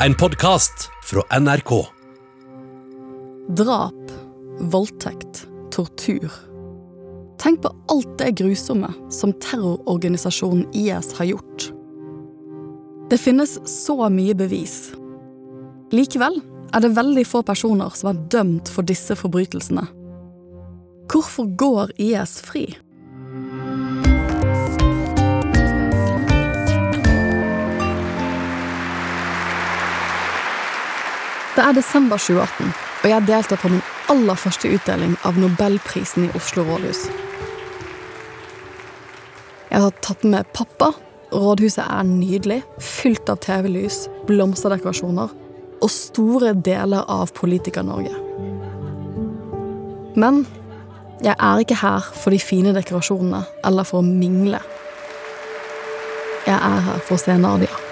En podkast fra NRK. Drap, voldtekt, tortur. Tenk på alt det grusomme som terrororganisasjonen IS har gjort. Det finnes så mye bevis. Likevel er det veldig få personer som er dømt for disse forbrytelsene. Hvorfor går IS fri? Det er desember 2018, og jeg deltar på min aller første utdeling av Nobelprisen i Oslo rådhus. Jeg har tatt med pappa. Rådhuset er nydelig, fylt av TV-lys, blomsterdekorasjoner og store deler av Politiker-Norge. Men jeg er ikke her for de fine dekorasjonene eller for å mingle. Jeg er her for å se Nadia.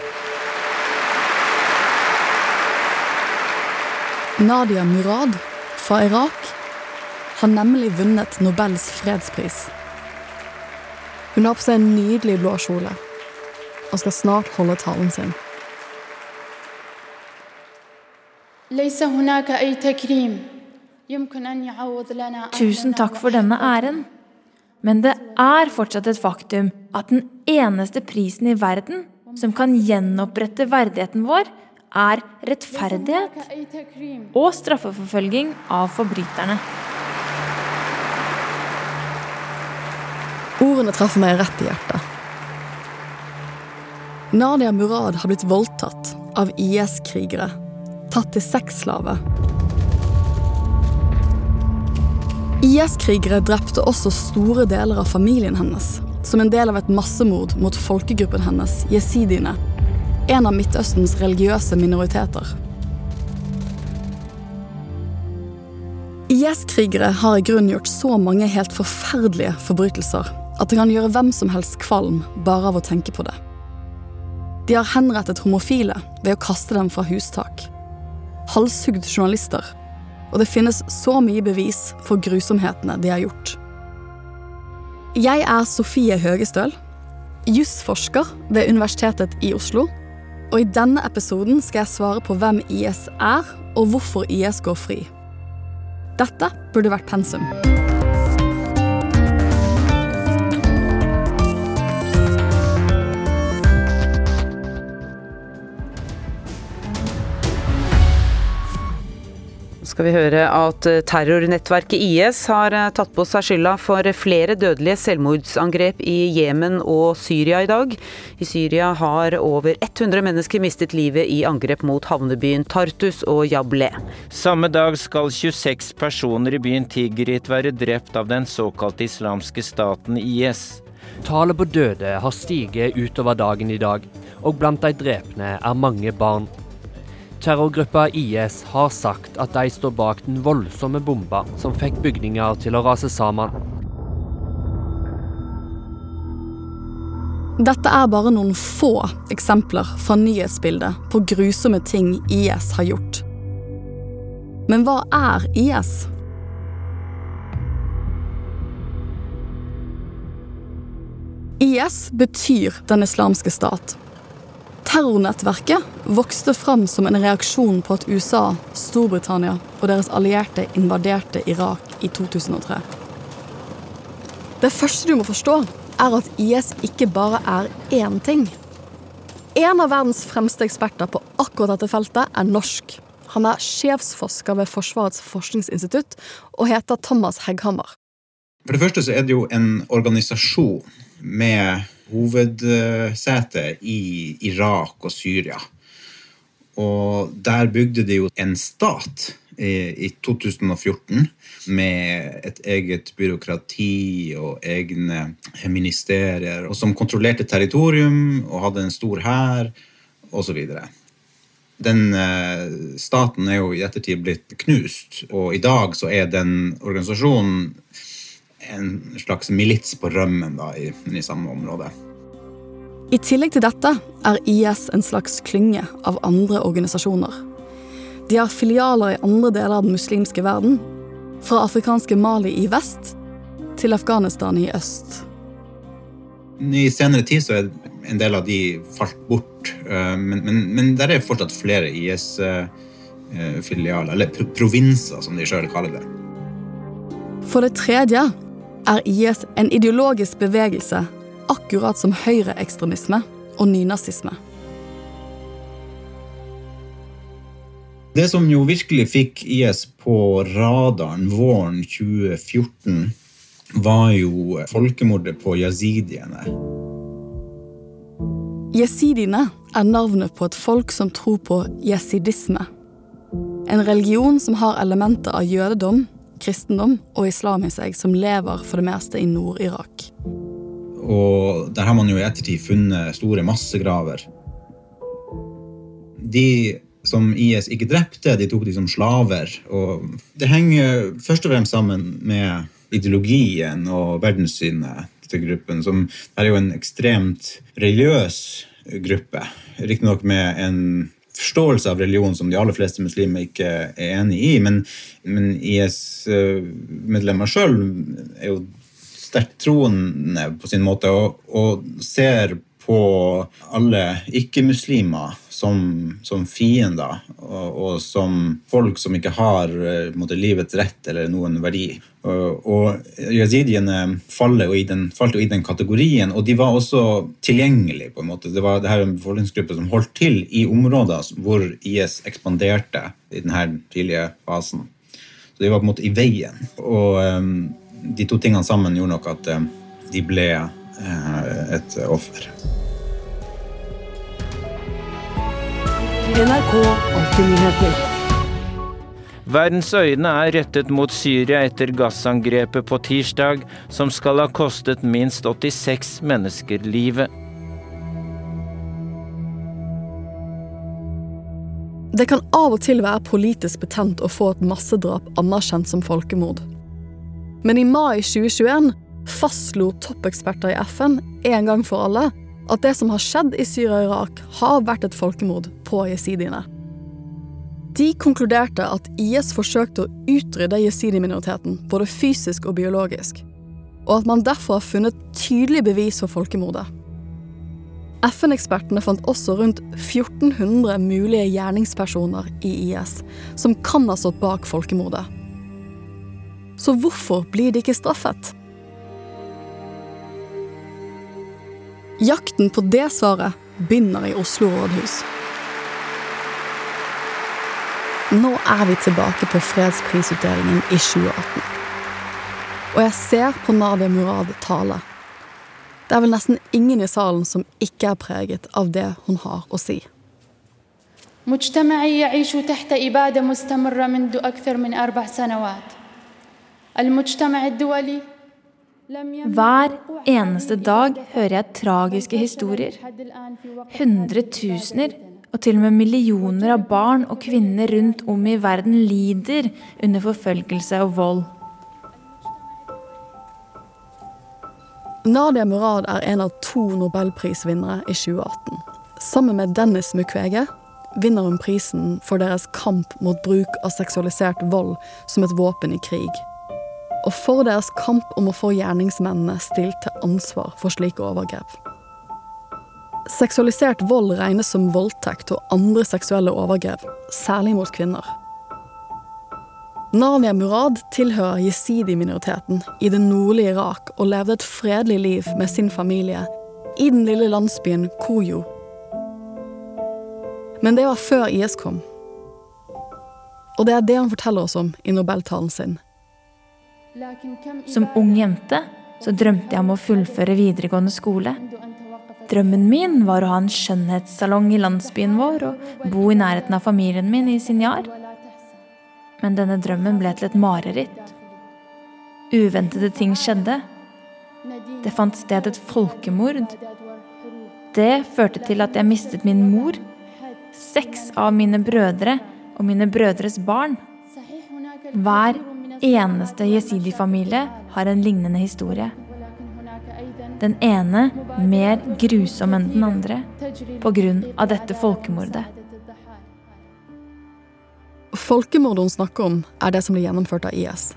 Nadia Murad fra Irak har nemlig vunnet Nobels fredspris. Hun har på seg en nydelig blå kjole og skal snart holde talen sin. Tusen takk for denne æren. Men det er fortsatt et faktum at den eneste prisen i verden som kan gjenopprette verdigheten vår, er rettferdighet og straffeforfølging av forbryterne. Ordene traff meg rett i hjertet. Nadia Murad har blitt voldtatt av IS-krigere, tatt til sexslave. IS-krigere drepte også store deler av familien hennes, som en del av et massemord mot folkegruppen hennes, jesidiene, en av Midtøstens religiøse minoriteter. IS-krigere har i grunnen gjort så mange helt forferdelige forbrytelser at det kan gjøre hvem som helst kvalm bare av å tenke på det. De har henrettet homofile ved å kaste dem fra hustak. Halshugd journalister. Og det finnes så mye bevis for grusomhetene de har gjort. Jeg er Sofie Høgestøl, jusforsker ved Universitetet i Oslo. Og i denne episoden skal jeg svare på hvem IS er, og hvorfor IS går fri. Dette burde vært pensum. Skal vi høre at terrornettverket IS har tatt på seg skylda for flere dødelige selvmordsangrep i Jemen og Syria i dag. I Syria har over 100 mennesker mistet livet i angrep mot havnebyen Tartus og Jable. Samme dag skal 26 personer i byen Tigrit være drept av den såkalte islamske staten IS. Tallet på døde har stiget utover dagen i dag, og blant de drepne er mange barn. Terrorgruppa IS har sagt at de står bak den voldsomme bomba som fikk bygninger til å rase sammen. Dette er bare noen få eksempler fra nyhetsbildet på grusomme ting IS har gjort. Men hva er IS? IS betyr Den islamske stat. Terrornettverket vokste fram som en reaksjon på at USA, Storbritannia og deres allierte invaderte Irak i 2003. Det første du må forstå, er at IS ikke bare er én ting. En av verdens fremste eksperter på akkurat dette feltet er norsk. Han er sjefsforsker ved Forsvarets forskningsinstitutt og heter Thomas Hegghammer. For det første så er det jo en organisasjon med hovedsete i Irak og Syria. Og der bygde de jo en stat i 2014 med et eget byråkrati og egne ministerier, og som kontrollerte territorium og hadde en stor hær osv. Den eh, staten er jo i ettertid blitt knust, og i dag så er den organisasjonen en slags milits på rømmen da, i, i samme område. I tillegg til dette er IS en slags klynge av andre organisasjoner. De har filialer i andre deler av den muslimske verden, fra afrikanske Mali i vest til Afghanistan i øst. I senere tid så er en del av de falt bort. Eh, men, men, men der er fortsatt flere IS-filialer, eller provinser, som de sjøl kaller det. For det tredje er IS en ideologisk bevegelse, akkurat som høyreekstremisme og nynazisme. Det som jo virkelig fikk IS på radaren våren 2014, var jo folkemordet på yazidiene. Jesidiene er navnet på et folk som tror på jesidisme. En religion som har elementer av jødedom, kristendom og islam i seg, som lever for det meste i Nord-Irak. Og der har man jo i ettertid funnet store massegraver. De som IS ikke drepte, de tok de som slaver. Og det henger først og fremst sammen med ideologien og verdenssynet til gruppen. Som er jo en ekstremt religiøs gruppe. Riktignok med en forståelse av religion som de aller fleste muslimer ikke er enig i. Men, men IS-medlemmer sjøl er jo sterkt troende på sin måte og, og ser på alle ikke-muslimer som, som, fiender og, og, som folk som ikke har måtte, livets rett eller noen verdi. Og, og Yazidiene faller jo i den, falt jo i den kategorien, og de var også tilgjengelige. på en måte. Det var det her en befolkningsgruppe som holdt til i områder hvor IS ekspanderte i denne tidlige fasen. Så de var på en måte i veien. Og um, de to tingene sammen gjorde nok at um, de ble et offer. NRK Alltid. Verdens øyne er rettet mot Syria etter gassangrepet på tirsdag, som skal ha kostet minst 86 mennesker livet. Det kan av og til være politisk betent å få et massedrap anerkjent som folkemord. Men i mai 2021 fastslo toppeksperter i FN en gang for alle at det som har skjedd i Syria og Irak, har vært et folkemord på jesidiene. De konkluderte at IS forsøkte å utrydde jesidi-minoriteten, både fysisk og biologisk, og at man derfor har funnet tydelig bevis for folkemordet. FN-ekspertene fant også rundt 1400 mulige gjerningspersoner i IS som kan ha stått bak folkemordet. Så hvorfor blir de ikke straffet? Jakten på det svaret begynner i Oslo rådhus. Nå er vi tilbake på fredsprisutdelingen i 2018. Og jeg ser på Nadia Murad tale. Det er vel nesten ingen i salen som ikke er preget av det hun har å si. مجتمعي يعيش تحت إبادة مستمرة منذ أكثر من أربع سنوات. المجتمع الدولي hver eneste dag hører jeg tragiske historier. Hundretusener og til og med millioner av barn og kvinner rundt om i verden lider under forfølgelse og vold. Nadia Murad er en av to nobelprisvinnere i 2018. Sammen med Dennis Mukwege vinner hun prisen for deres kamp mot bruk av seksualisert vold som et våpen i krig og for deres kamp om å få gjerningsmennene stilt til ansvar for slike overgrep. Seksualisert vold regnes som voldtekt og andre seksuelle overgrep, særlig mot kvinner. Narnia Murad tilhører jesidi-minoriteten i det nordlige Irak og levde et fredelig liv med sin familie i den lille landsbyen Koyo. Men det var før IS kom. Og det er det han forteller oss om i nobeltalen sin. Som ung jente så drømte jeg om å fullføre videregående skole. Drømmen min var å ha en skjønnhetssalong i landsbyen vår og bo i nærheten av familien min i Sinjar. Men denne drømmen ble til et mareritt. Uventede ting skjedde. Det fant sted et folkemord. Det førte til at jeg mistet min mor, seks av mine brødre og mine brødres barn. Hver eneste jesidi-familie har en lignende historie. Den ene mer grusom enn den andre pga. dette folkemordet. Folkemordet hun snakker om, er det som ble gjennomført av IS.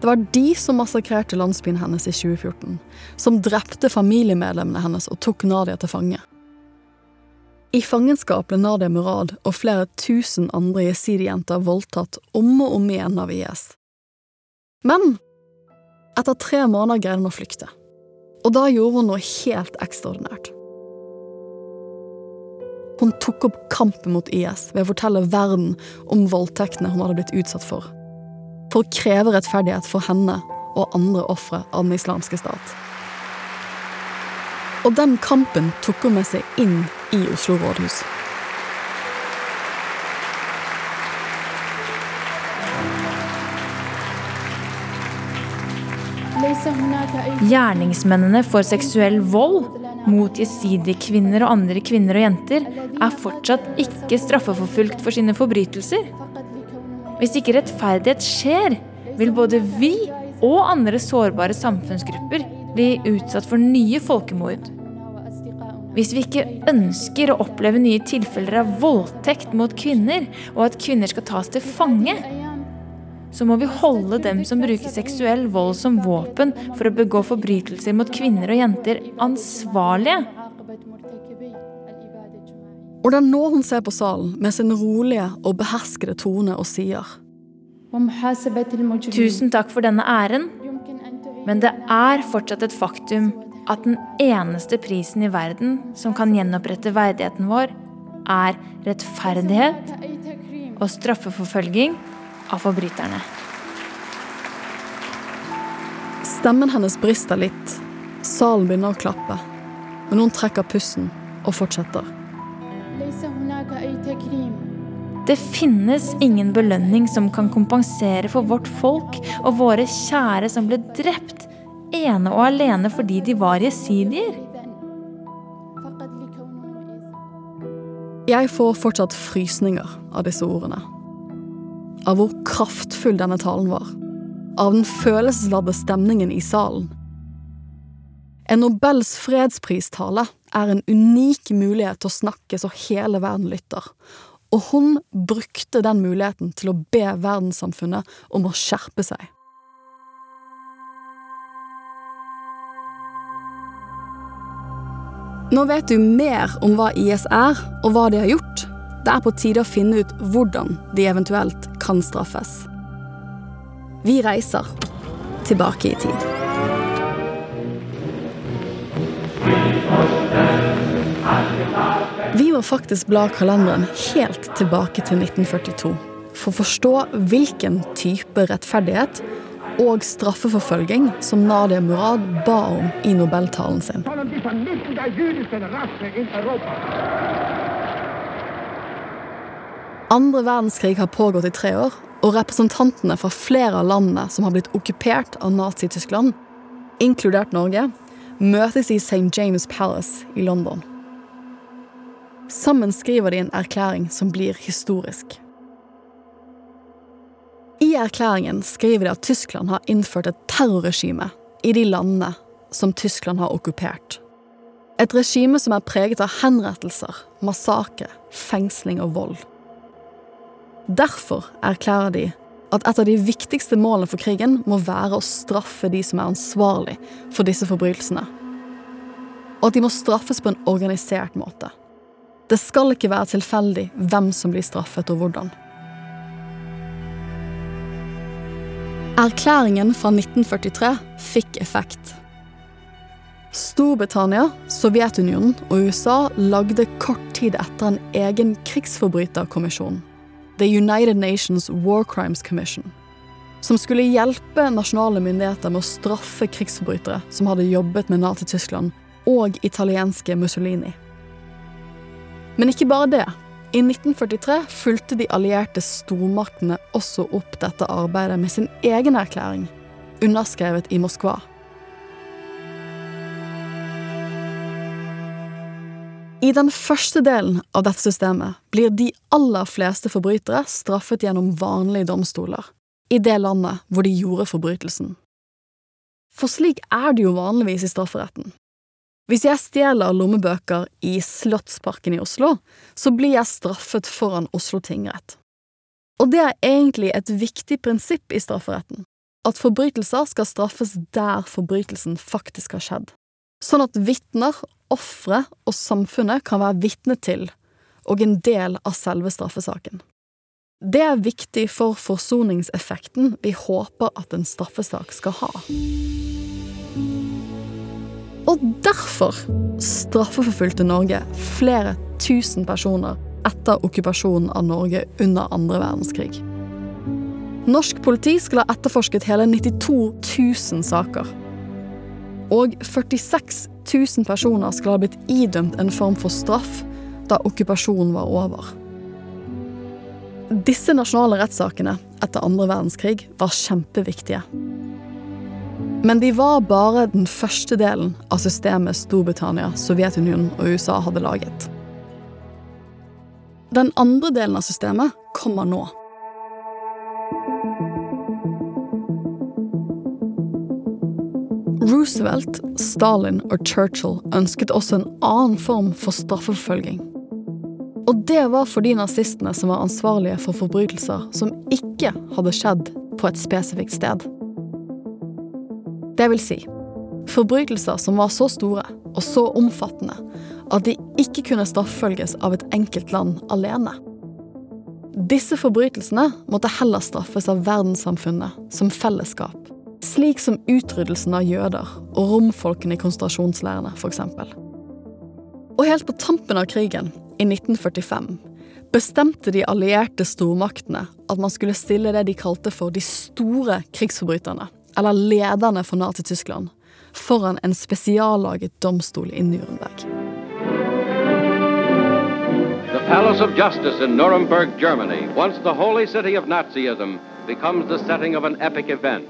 Det var de som massakrerte landsbyen hennes i 2014. Som drepte familiemedlemmene hennes og tok Nadia til fange. I fangenskap ble Nadia Murad og flere tusen andre jesidi-jenter voldtatt om og om igjen av IS. Men etter tre måneder greide hun å flykte. Og da gjorde hun noe helt ekstraordinært. Hun tok opp kampen mot IS ved å fortelle verden om voldtektene hun hadde blitt utsatt for for å kreve rettferdighet for henne og andre ofre av den islamske stat. Og den kampen tok hun med seg inn i Oslo rådhus. Gjerningsmennene for seksuell vold mot jesidi-kvinner og andre kvinner og jenter er fortsatt ikke straffeforfulgt for sine forbrytelser. Hvis ikke rettferdighet skjer, vil både vi og andre sårbare samfunnsgrupper bli utsatt for nye folkemord. Hvis vi ikke ønsker å oppleve nye tilfeller av voldtekt mot kvinner, og at kvinner skal tas til fange, så må vi holde dem som bruker seksuell vold som våpen for å begå forbrytelser mot kvinner og jenter, ansvarlige. Og det er nå hun ser på salen med sin rolige og beherskede tone og sier Tusen takk for denne æren, men det er fortsatt et faktum at den eneste prisen i verden som kan gjenopprette verdigheten vår, er rettferdighet og straffeforfølging av forbryterne. Stemmen hennes brister litt. Salen begynner å klappe. Men hun trekker pusten og fortsetter. Det finnes ingen belønning som kan kompensere for vårt folk og våre kjære som ble drept, ene og alene fordi de var jesidier. Jeg får fortsatt frysninger av disse ordene. Av hvor kraftfull denne talen var. Av den følelsesladde stemningen i salen. En Nobels fredspristale er en unik mulighet til å snakke så hele verden lytter. Og hun brukte den muligheten til å be verdenssamfunnet om å skjerpe seg. Nå vet du mer om hva IS er, og hva de har gjort. Det er på tide å finne ut hvordan de eventuelt kan straffes. Vi reiser tilbake i tid. Vi må faktisk bla kalenderen helt tilbake til 1942 for å forstå hvilken type rettferdighet og straffeforfølging som Nadia Murad ba om i nobeltalen sin. Andre verdenskrig har pågått i tre år, og representantene fra flere av landene som har blitt okkupert av Nazi-Tyskland, inkludert Norge, møtes i St. James Palace i London. Sammen skriver de en erklæring som blir historisk. I erklæringen skriver de at Tyskland har innført et terrorregime i de landene som Tyskland har okkupert. Et regime som er preget av henrettelser, massakre, fengsling og vold. Derfor erklærer de at et av de viktigste målene for krigen må være å straffe de som er ansvarlig for disse forbrytelsene. Og at de må straffes på en organisert måte. Det skal ikke være tilfeldig hvem som blir straffet og hvordan. Erklæringen fra 1943 fikk effekt. Storbritannia, Sovjetunionen og USA lagde kort tid etter en egen krigsforbryterkommisjon, The United Nations War Crimes Commission, som skulle hjelpe nasjonale myndigheter med å straffe krigsforbrytere som hadde jobbet med Nazi-Tyskland og italienske Mussolini. Men ikke bare det. I 1943 fulgte de allierte stormaktene også opp dette arbeidet med sin egen erklæring, underskrevet i Moskva. I den første delen av dette systemet blir de aller fleste forbrytere straffet gjennom vanlige domstoler, i det landet hvor de gjorde forbrytelsen. For slik er det jo vanligvis i strafferetten. Hvis jeg stjeler lommebøker i Slottsparken i Oslo, så blir jeg straffet foran Oslo tingrett. Og det er egentlig et viktig prinsipp i strafferetten. at forbrytelser skal straffes der forbrytelsen faktisk har skjedd, sånn at vitner, ofre og samfunnet kan være vitne til og en del av selve straffesaken. Det er viktig for forsoningseffekten vi håper at en straffesak skal ha. Og derfor straffeforfulgte Norge flere tusen personer etter okkupasjonen av Norge under andre verdenskrig. Norsk politi skulle ha etterforsket hele 92 000 saker. Og 46 000 personer skulle ha blitt idømt en form for straff da okkupasjonen var over. Disse nasjonale rettssakene etter andre verdenskrig var kjempeviktige. Men de var bare den første delen av systemet Storbritannia, Sovjetunionen og USA hadde laget. Den andre delen av systemet kommer nå. Roosevelt, Stalin og Churchill ønsket også en annen form for straffeforfølging. Og det var for de nazistene som var ansvarlige for forbrytelser som ikke hadde skjedd på et spesifikt sted. Det vil si forbrytelser som var så store og så omfattende at de ikke kunne straffefølges av et enkelt land alene. Disse forbrytelsene måtte heller straffes av verdenssamfunnet som fellesskap, slik som utryddelsen av jøder og romfolkene i konsentrasjonsleirene f.eks. Og helt på tampen av krigen, i 1945, bestemte de allierte stormaktene at man skulle stille det de kalte for de store krigsforbryterne, eller lederne for Nazi-Tyskland, foran en spesiallaget domstol i Nürnberg. The Palace of Justice in Nuremberg, Germany, once the holy city of Nazism, becomes the setting of an epic event.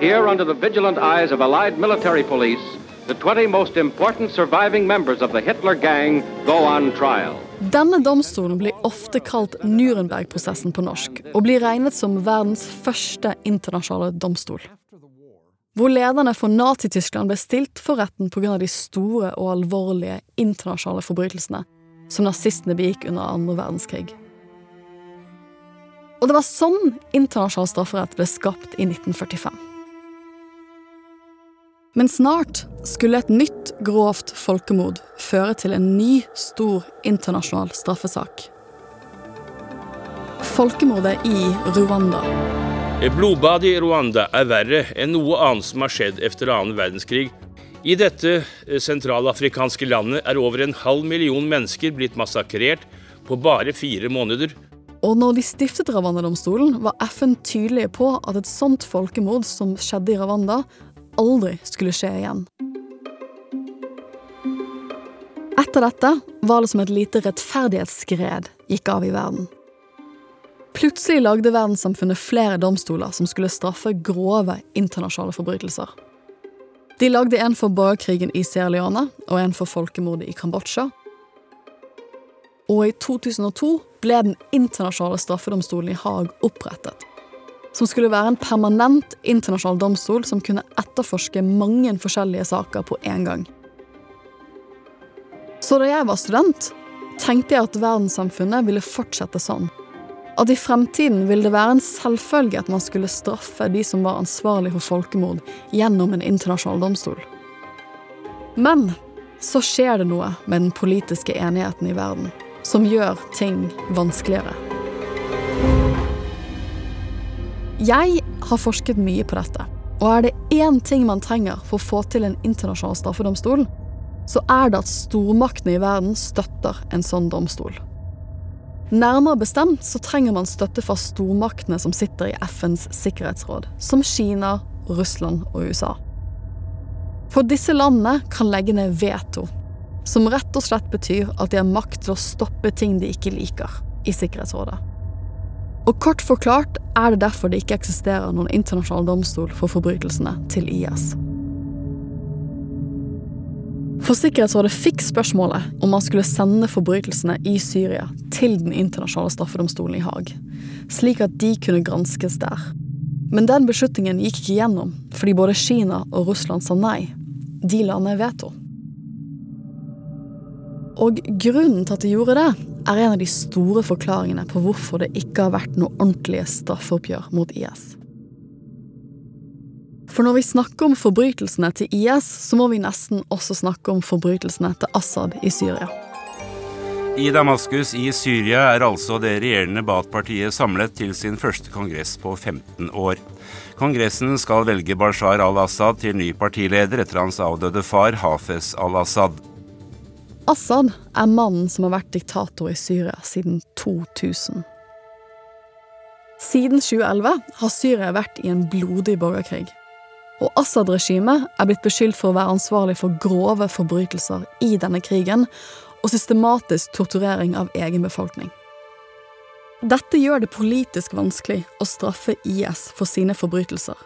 Here, under the vigilant eyes of Allied military police, the 20 most important surviving members of the Hitler Gang go on trial. Denne domstolen blir ofte kalt Nürnberg-prosessen på norsk, og blir regnet som verdens første internasjonale domstol. Hvor lederne for Nazi-Tyskland ble stilt for retten pga. de store og alvorlige internasjonale forbrytelsene som nazistene begikk under andre verdenskrig. Og det var sånn internasjonal strafferett ble skapt i 1945. Men snart skulle et nytt grovt folkemord føre til en ny, stor internasjonal straffesak. Folkemordet i Rwanda. Blodbadet i Rwanda er verre enn noe annet som har skjedd etter annen verdenskrig. I dette sentralafrikanske landet er over en halv million mennesker blitt massakrert på bare fire måneder. Og når de stiftet Rwanda-domstolen, var FN tydelige på at et sånt folkemord som skjedde i Rwanda, aldri skulle skje igjen. Etter dette var det som et lite rettferdighetsskred gikk av i verden. Plutselig lagde verdenssamfunnet flere domstoler som skulle straffe grove internasjonale forbrytelser. De lagde en for borgerkrigen i Sierra Leone og en for folkemordet i Kambodsja. Og i 2002 ble Den internasjonale straffedomstolen i Haag opprettet. Som skulle være en permanent internasjonal domstol som kunne etterforske mange forskjellige saker på én gang. Så da jeg var student, tenkte jeg at verdenssamfunnet ville fortsette sånn. At i fremtiden ville det være en selvfølge at man skulle straffe de som var ansvarlig for folkemord, gjennom en internasjonal domstol. Men så skjer det noe med den politiske enigheten i verden som gjør ting vanskeligere. Jeg har forsket mye på dette, og er det én ting man trenger for å få til en internasjonal straffedomstol, så er det at stormaktene i verden støtter en sånn domstol. Nærmere bestemt så trenger man støtte fra stormaktene som sitter i FNs sikkerhetsråd, som Kina, Russland og USA. For disse landene kan legge ned veto, som rett og slett betyr at de har makt til å stoppe ting de ikke liker, i Sikkerhetsrådet. Og kort forklart er det derfor det ikke eksisterer noen internasjonal domstol for forbrytelsene til IS. For Sikkerhetsrådet fikk spørsmålet om man skulle sende forbrytelsene i Syria til Den internasjonale straffedomstolen i Haag, slik at de kunne granskes der. Men den beslutningen gikk ikke gjennom, fordi både Kina og Russland sa nei. De la ned veto. Og grunnen til at de gjorde det, er en av de store forklaringene på hvorfor det ikke har vært noe ordentlige straffeoppgjør mot IS. For når vi snakker om forbrytelsene til IS, så må vi nesten også snakke om forbrytelsene til Assad i Syria. I Damaskus i Syria er altså det regjerende Baath-partiet samlet til sin første kongress på 15 år. Kongressen skal velge Bashar al-Assad til ny partileder etter hans avdøde far Hafez al-Assad. Assad er mannen som har vært diktator i Syria siden 2000. Siden 2011 har Syria vært i en blodig borgerkrig. Og Assad-regimet er blitt beskyldt for å være ansvarlig for grove forbrytelser i denne krigen og systematisk torturering av egen befolkning. Dette gjør det politisk vanskelig å straffe IS for sine forbrytelser.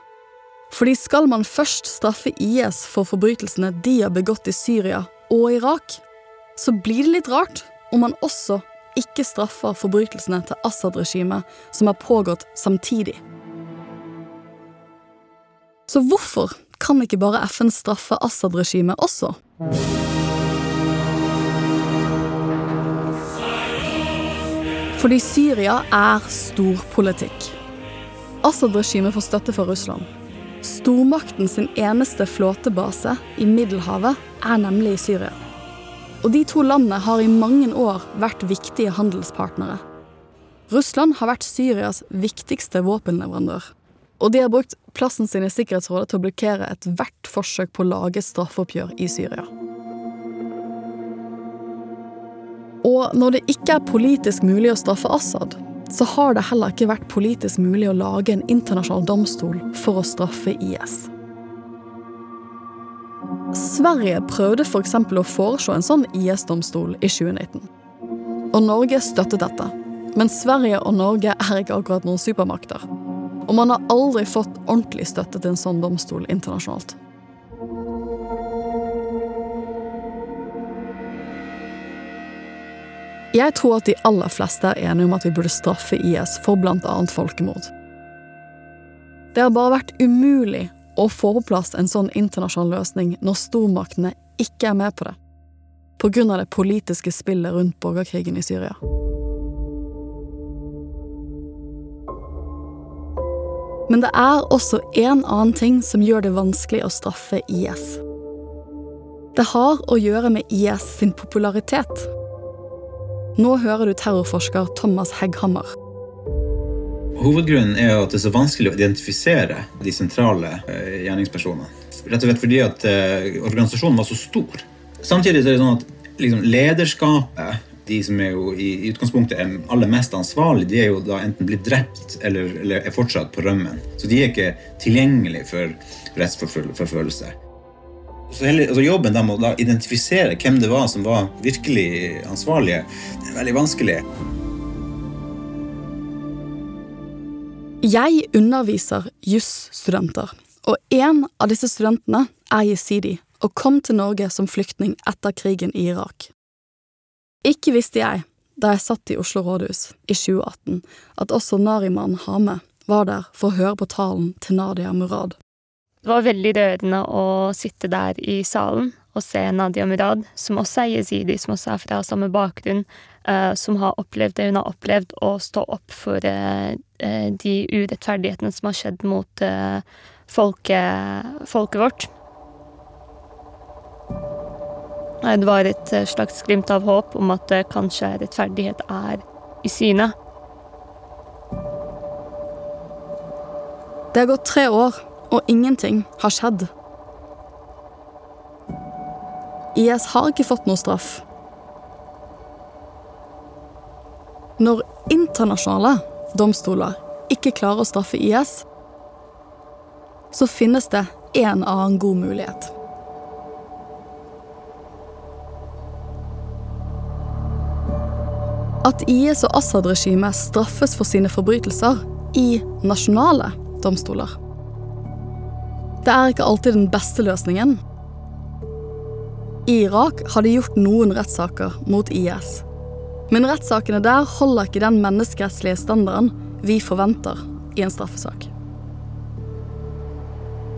Fordi skal man først straffe IS for forbrytelsene de har begått i Syria og Irak, så blir det litt rart om man også ikke straffer forbrytelsene til Assad-regimet som har pågått samtidig. Så hvorfor kan ikke bare FN straffe Assad-regimet også? Fordi Syria er storpolitikk. Assad-regimet får støtte fra Russland. Stormakten sin eneste flåtebase i Middelhavet er nemlig i Syria. Og de to landene har i mange år vært viktige handelspartnere. Russland har vært Syrias viktigste våpenleverandør. Og de har brukt plassen sin i Sikkerhetsrådet til å blokkere ethvert forsøk på å lage straffeoppgjør i Syria. Og når det ikke er politisk mulig å straffe Assad, så har det heller ikke vært politisk mulig å lage en internasjonal domstol for å straffe IS. Sverige prøvde f.eks. Å foreslå en sånn IS-domstol i 2019. Og Norge støttet dette. Men Sverige og Norge er ikke akkurat noen supermakter. Og man har aldri fått ordentlig støtte til en sånn domstol internasjonalt. Jeg tror at de aller fleste er enige om at vi burde straffe IS for bl.a. folkemord. Det har bare vært umulig å få på plass en sånn internasjonal løsning når stormaktene ikke er med på det, pga. det politiske spillet rundt borgerkrigen i Syria. Men det er også en annen ting som gjør det vanskelig å straffe IS. Det har å gjøre med IS sin popularitet. Nå hører du terrorforsker Thomas Hegghammer. Hovedgrunnen er at det er så vanskelig å identifisere de sentrale eh, gjerningspersonene. Rett og slett fordi at eh, organisasjonen var så stor. Samtidig er det sånn at liksom, lederskapet, de som er jo i, utgangspunktet er aller mest ansvarlige, de er jo da enten blitt drept eller, eller er fortsatt på rømmen. Så de er ikke tilgjengelige for rettsforfølgelse. Så hele, altså jobben med å identifisere hvem det var som var virkelig ansvarlige, er veldig vanskelig. Jeg underviser jusstudenter, og en av disse studentene er jesidi og kom til Norge som flyktning etter krigen i Irak. Ikke visste jeg, da jeg satt i Oslo rådhus i 2018, at også Nariman Hame var der for å høre på talen til Nadia Murad. Det var veldig rørende å sitte der i salen og se Nadia Murad, som også er jesidi, som også er fra samme bakgrunn, som har opplevd det hun har opplevd, og stå opp for uh, de urettferdighetene som har skjedd mot folket, folket vårt. Det var et slags glimt av håp om at kanskje rettferdighet er i syne. Det har gått tre år og ingenting har skjedd. IS har ikke fått noe straff. Internasjonale domstoler ikke klarer å straffe IS, så finnes det en annen god mulighet. At IS og Assad-regimet straffes for sine forbrytelser i nasjonale domstoler. Det er ikke alltid den beste løsningen. I Irak har de gjort noen rettssaker mot IS. Men rettssakene der holder ikke den menneskerettslige standarden vi forventer i en straffesak.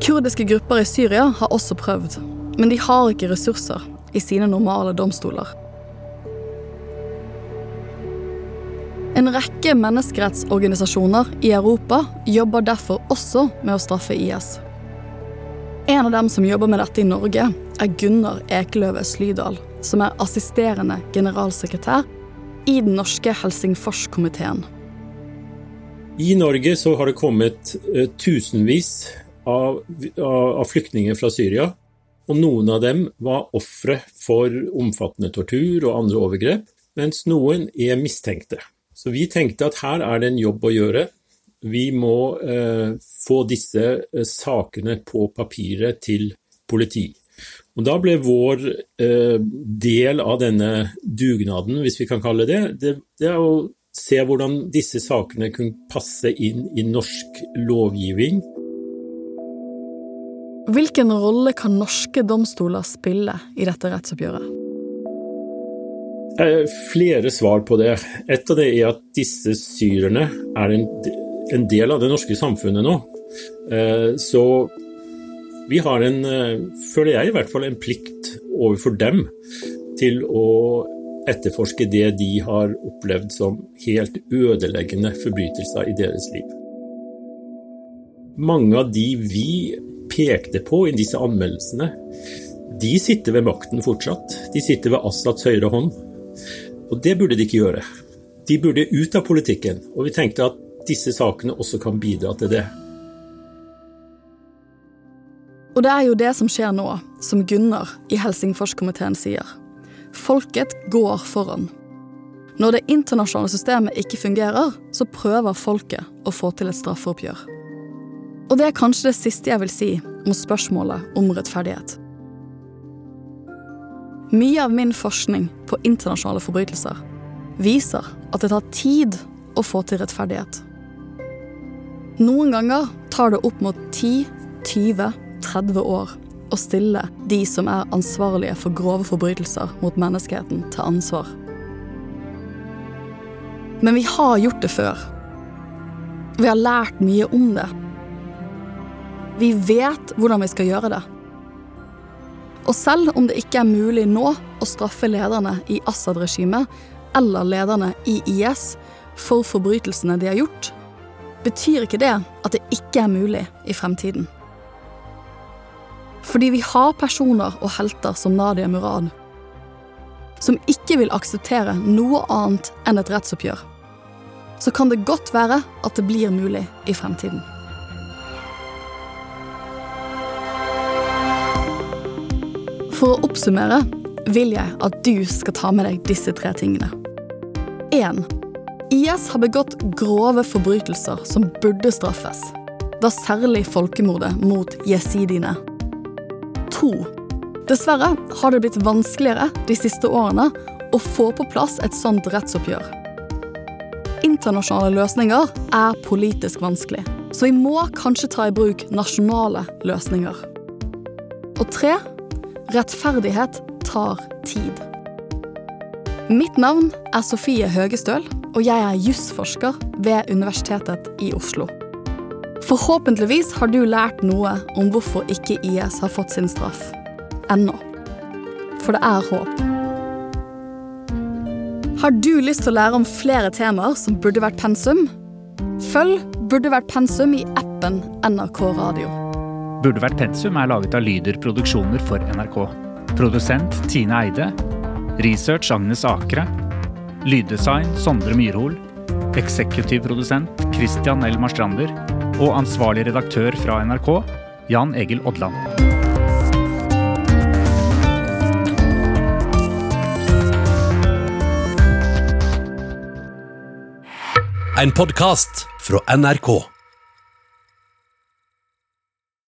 Kurdiske grupper i Syria har også prøvd, men de har ikke ressurser i sine normale domstoler. En rekke menneskerettsorganisasjoner i Europa jobber derfor også med å straffe IS. En av dem som jobber med dette i Norge, er Gunnar Ekeløve Slydal, som er assisterende generalsekretær i den norske Helsingforskomiteen. I Norge så har det kommet uh, tusenvis av, av, flyktninger fra Syria. Og noen av dem var ofre for omfattende tortur og andre overgrep, mens noen er mistenkte. Så vi tenkte at her er det en jobb å gjøre vi må eh, få disse eh, sakene på papiret til politi. Og Da ble vår eh, del av denne dugnaden, hvis vi kan kalle det, det, det er å se hvordan disse sakene kunne passe inn i norsk lovgivning. Hvilken rolle kan norske domstoler spille i dette rettsoppgjøret? Flere svar på det. Et av det er at disse syrerne er en en del av det norske samfunnet nå. Eh, så vi har en, eh, føler jeg i hvert fall, en plikt overfor dem til å etterforske det de har opplevd som helt ødeleggende forbrytelser i deres liv. Mange av de vi pekte på i disse anmeldelsene, de sitter ved makten fortsatt. De sitter ved Assads høyre hånd. Og det burde de ikke gjøre. De burde ut av politikken. Og vi tenkte at disse sakene også kan bidra til det. Og det er jo det som skjer nå, som Gunnar i Helsingforskomiteen sier. Folket går foran. Når det internasjonale systemet ikke fungerer, så prøver folket å få til et straffeoppgjør. Og det er kanskje det siste jeg vil si om spørsmålet om rettferdighet. Mye av min forskning på internasjonale forbrytelser viser at det tar tid å få til rettferdighet. Noen ganger tar det opp mot 10-20-30 år å stille de som er ansvarlige for grove forbrytelser mot menneskeheten, til ansvar. Men vi har gjort det før. Vi har lært mye om det. Vi vet hvordan vi skal gjøre det. Og selv om det ikke er mulig nå å straffe lederne i Assad-regimet eller lederne i IS for forbrytelsene de har gjort, betyr ikke det at det ikke er mulig i fremtiden. Fordi vi har personer og helter som Nadia Murad, som ikke vil akseptere noe annet enn et rettsoppgjør, så kan det godt være at det blir mulig i fremtiden. For å oppsummere vil jeg at du skal ta med deg disse tre tingene. 1. IS har begått grove forbrytelser som burde straffes. Da særlig folkemordet mot jesidiene. To. Dessverre har det blitt vanskeligere de siste årene å få på plass et sånt rettsoppgjør. Internasjonale løsninger er politisk vanskelig, så vi må kanskje ta i bruk nasjonale løsninger. Og tre. Rettferdighet tar tid. Mitt navn er Sofie Høgestøl og jeg er jusforsker ved Universitetet i Oslo. Forhåpentligvis har du lært noe om hvorfor ikke IS har fått sin straff. Ennå. For det er håp. Har du lyst til å lære om flere temaer som burde vært pensum? Følg Burde vært pensum i appen NRK Radio. Burde vært pensum er laget av Lyder Produksjoner for NRK. Produsent Tine Eide. Research Agnes Akre. Lyddesign Sondre Myrhol. Eksekutiv produsent Christian L. Marstrander. Og ansvarlig redaktør fra NRK Jan Egil Odland. En podkast fra NRK.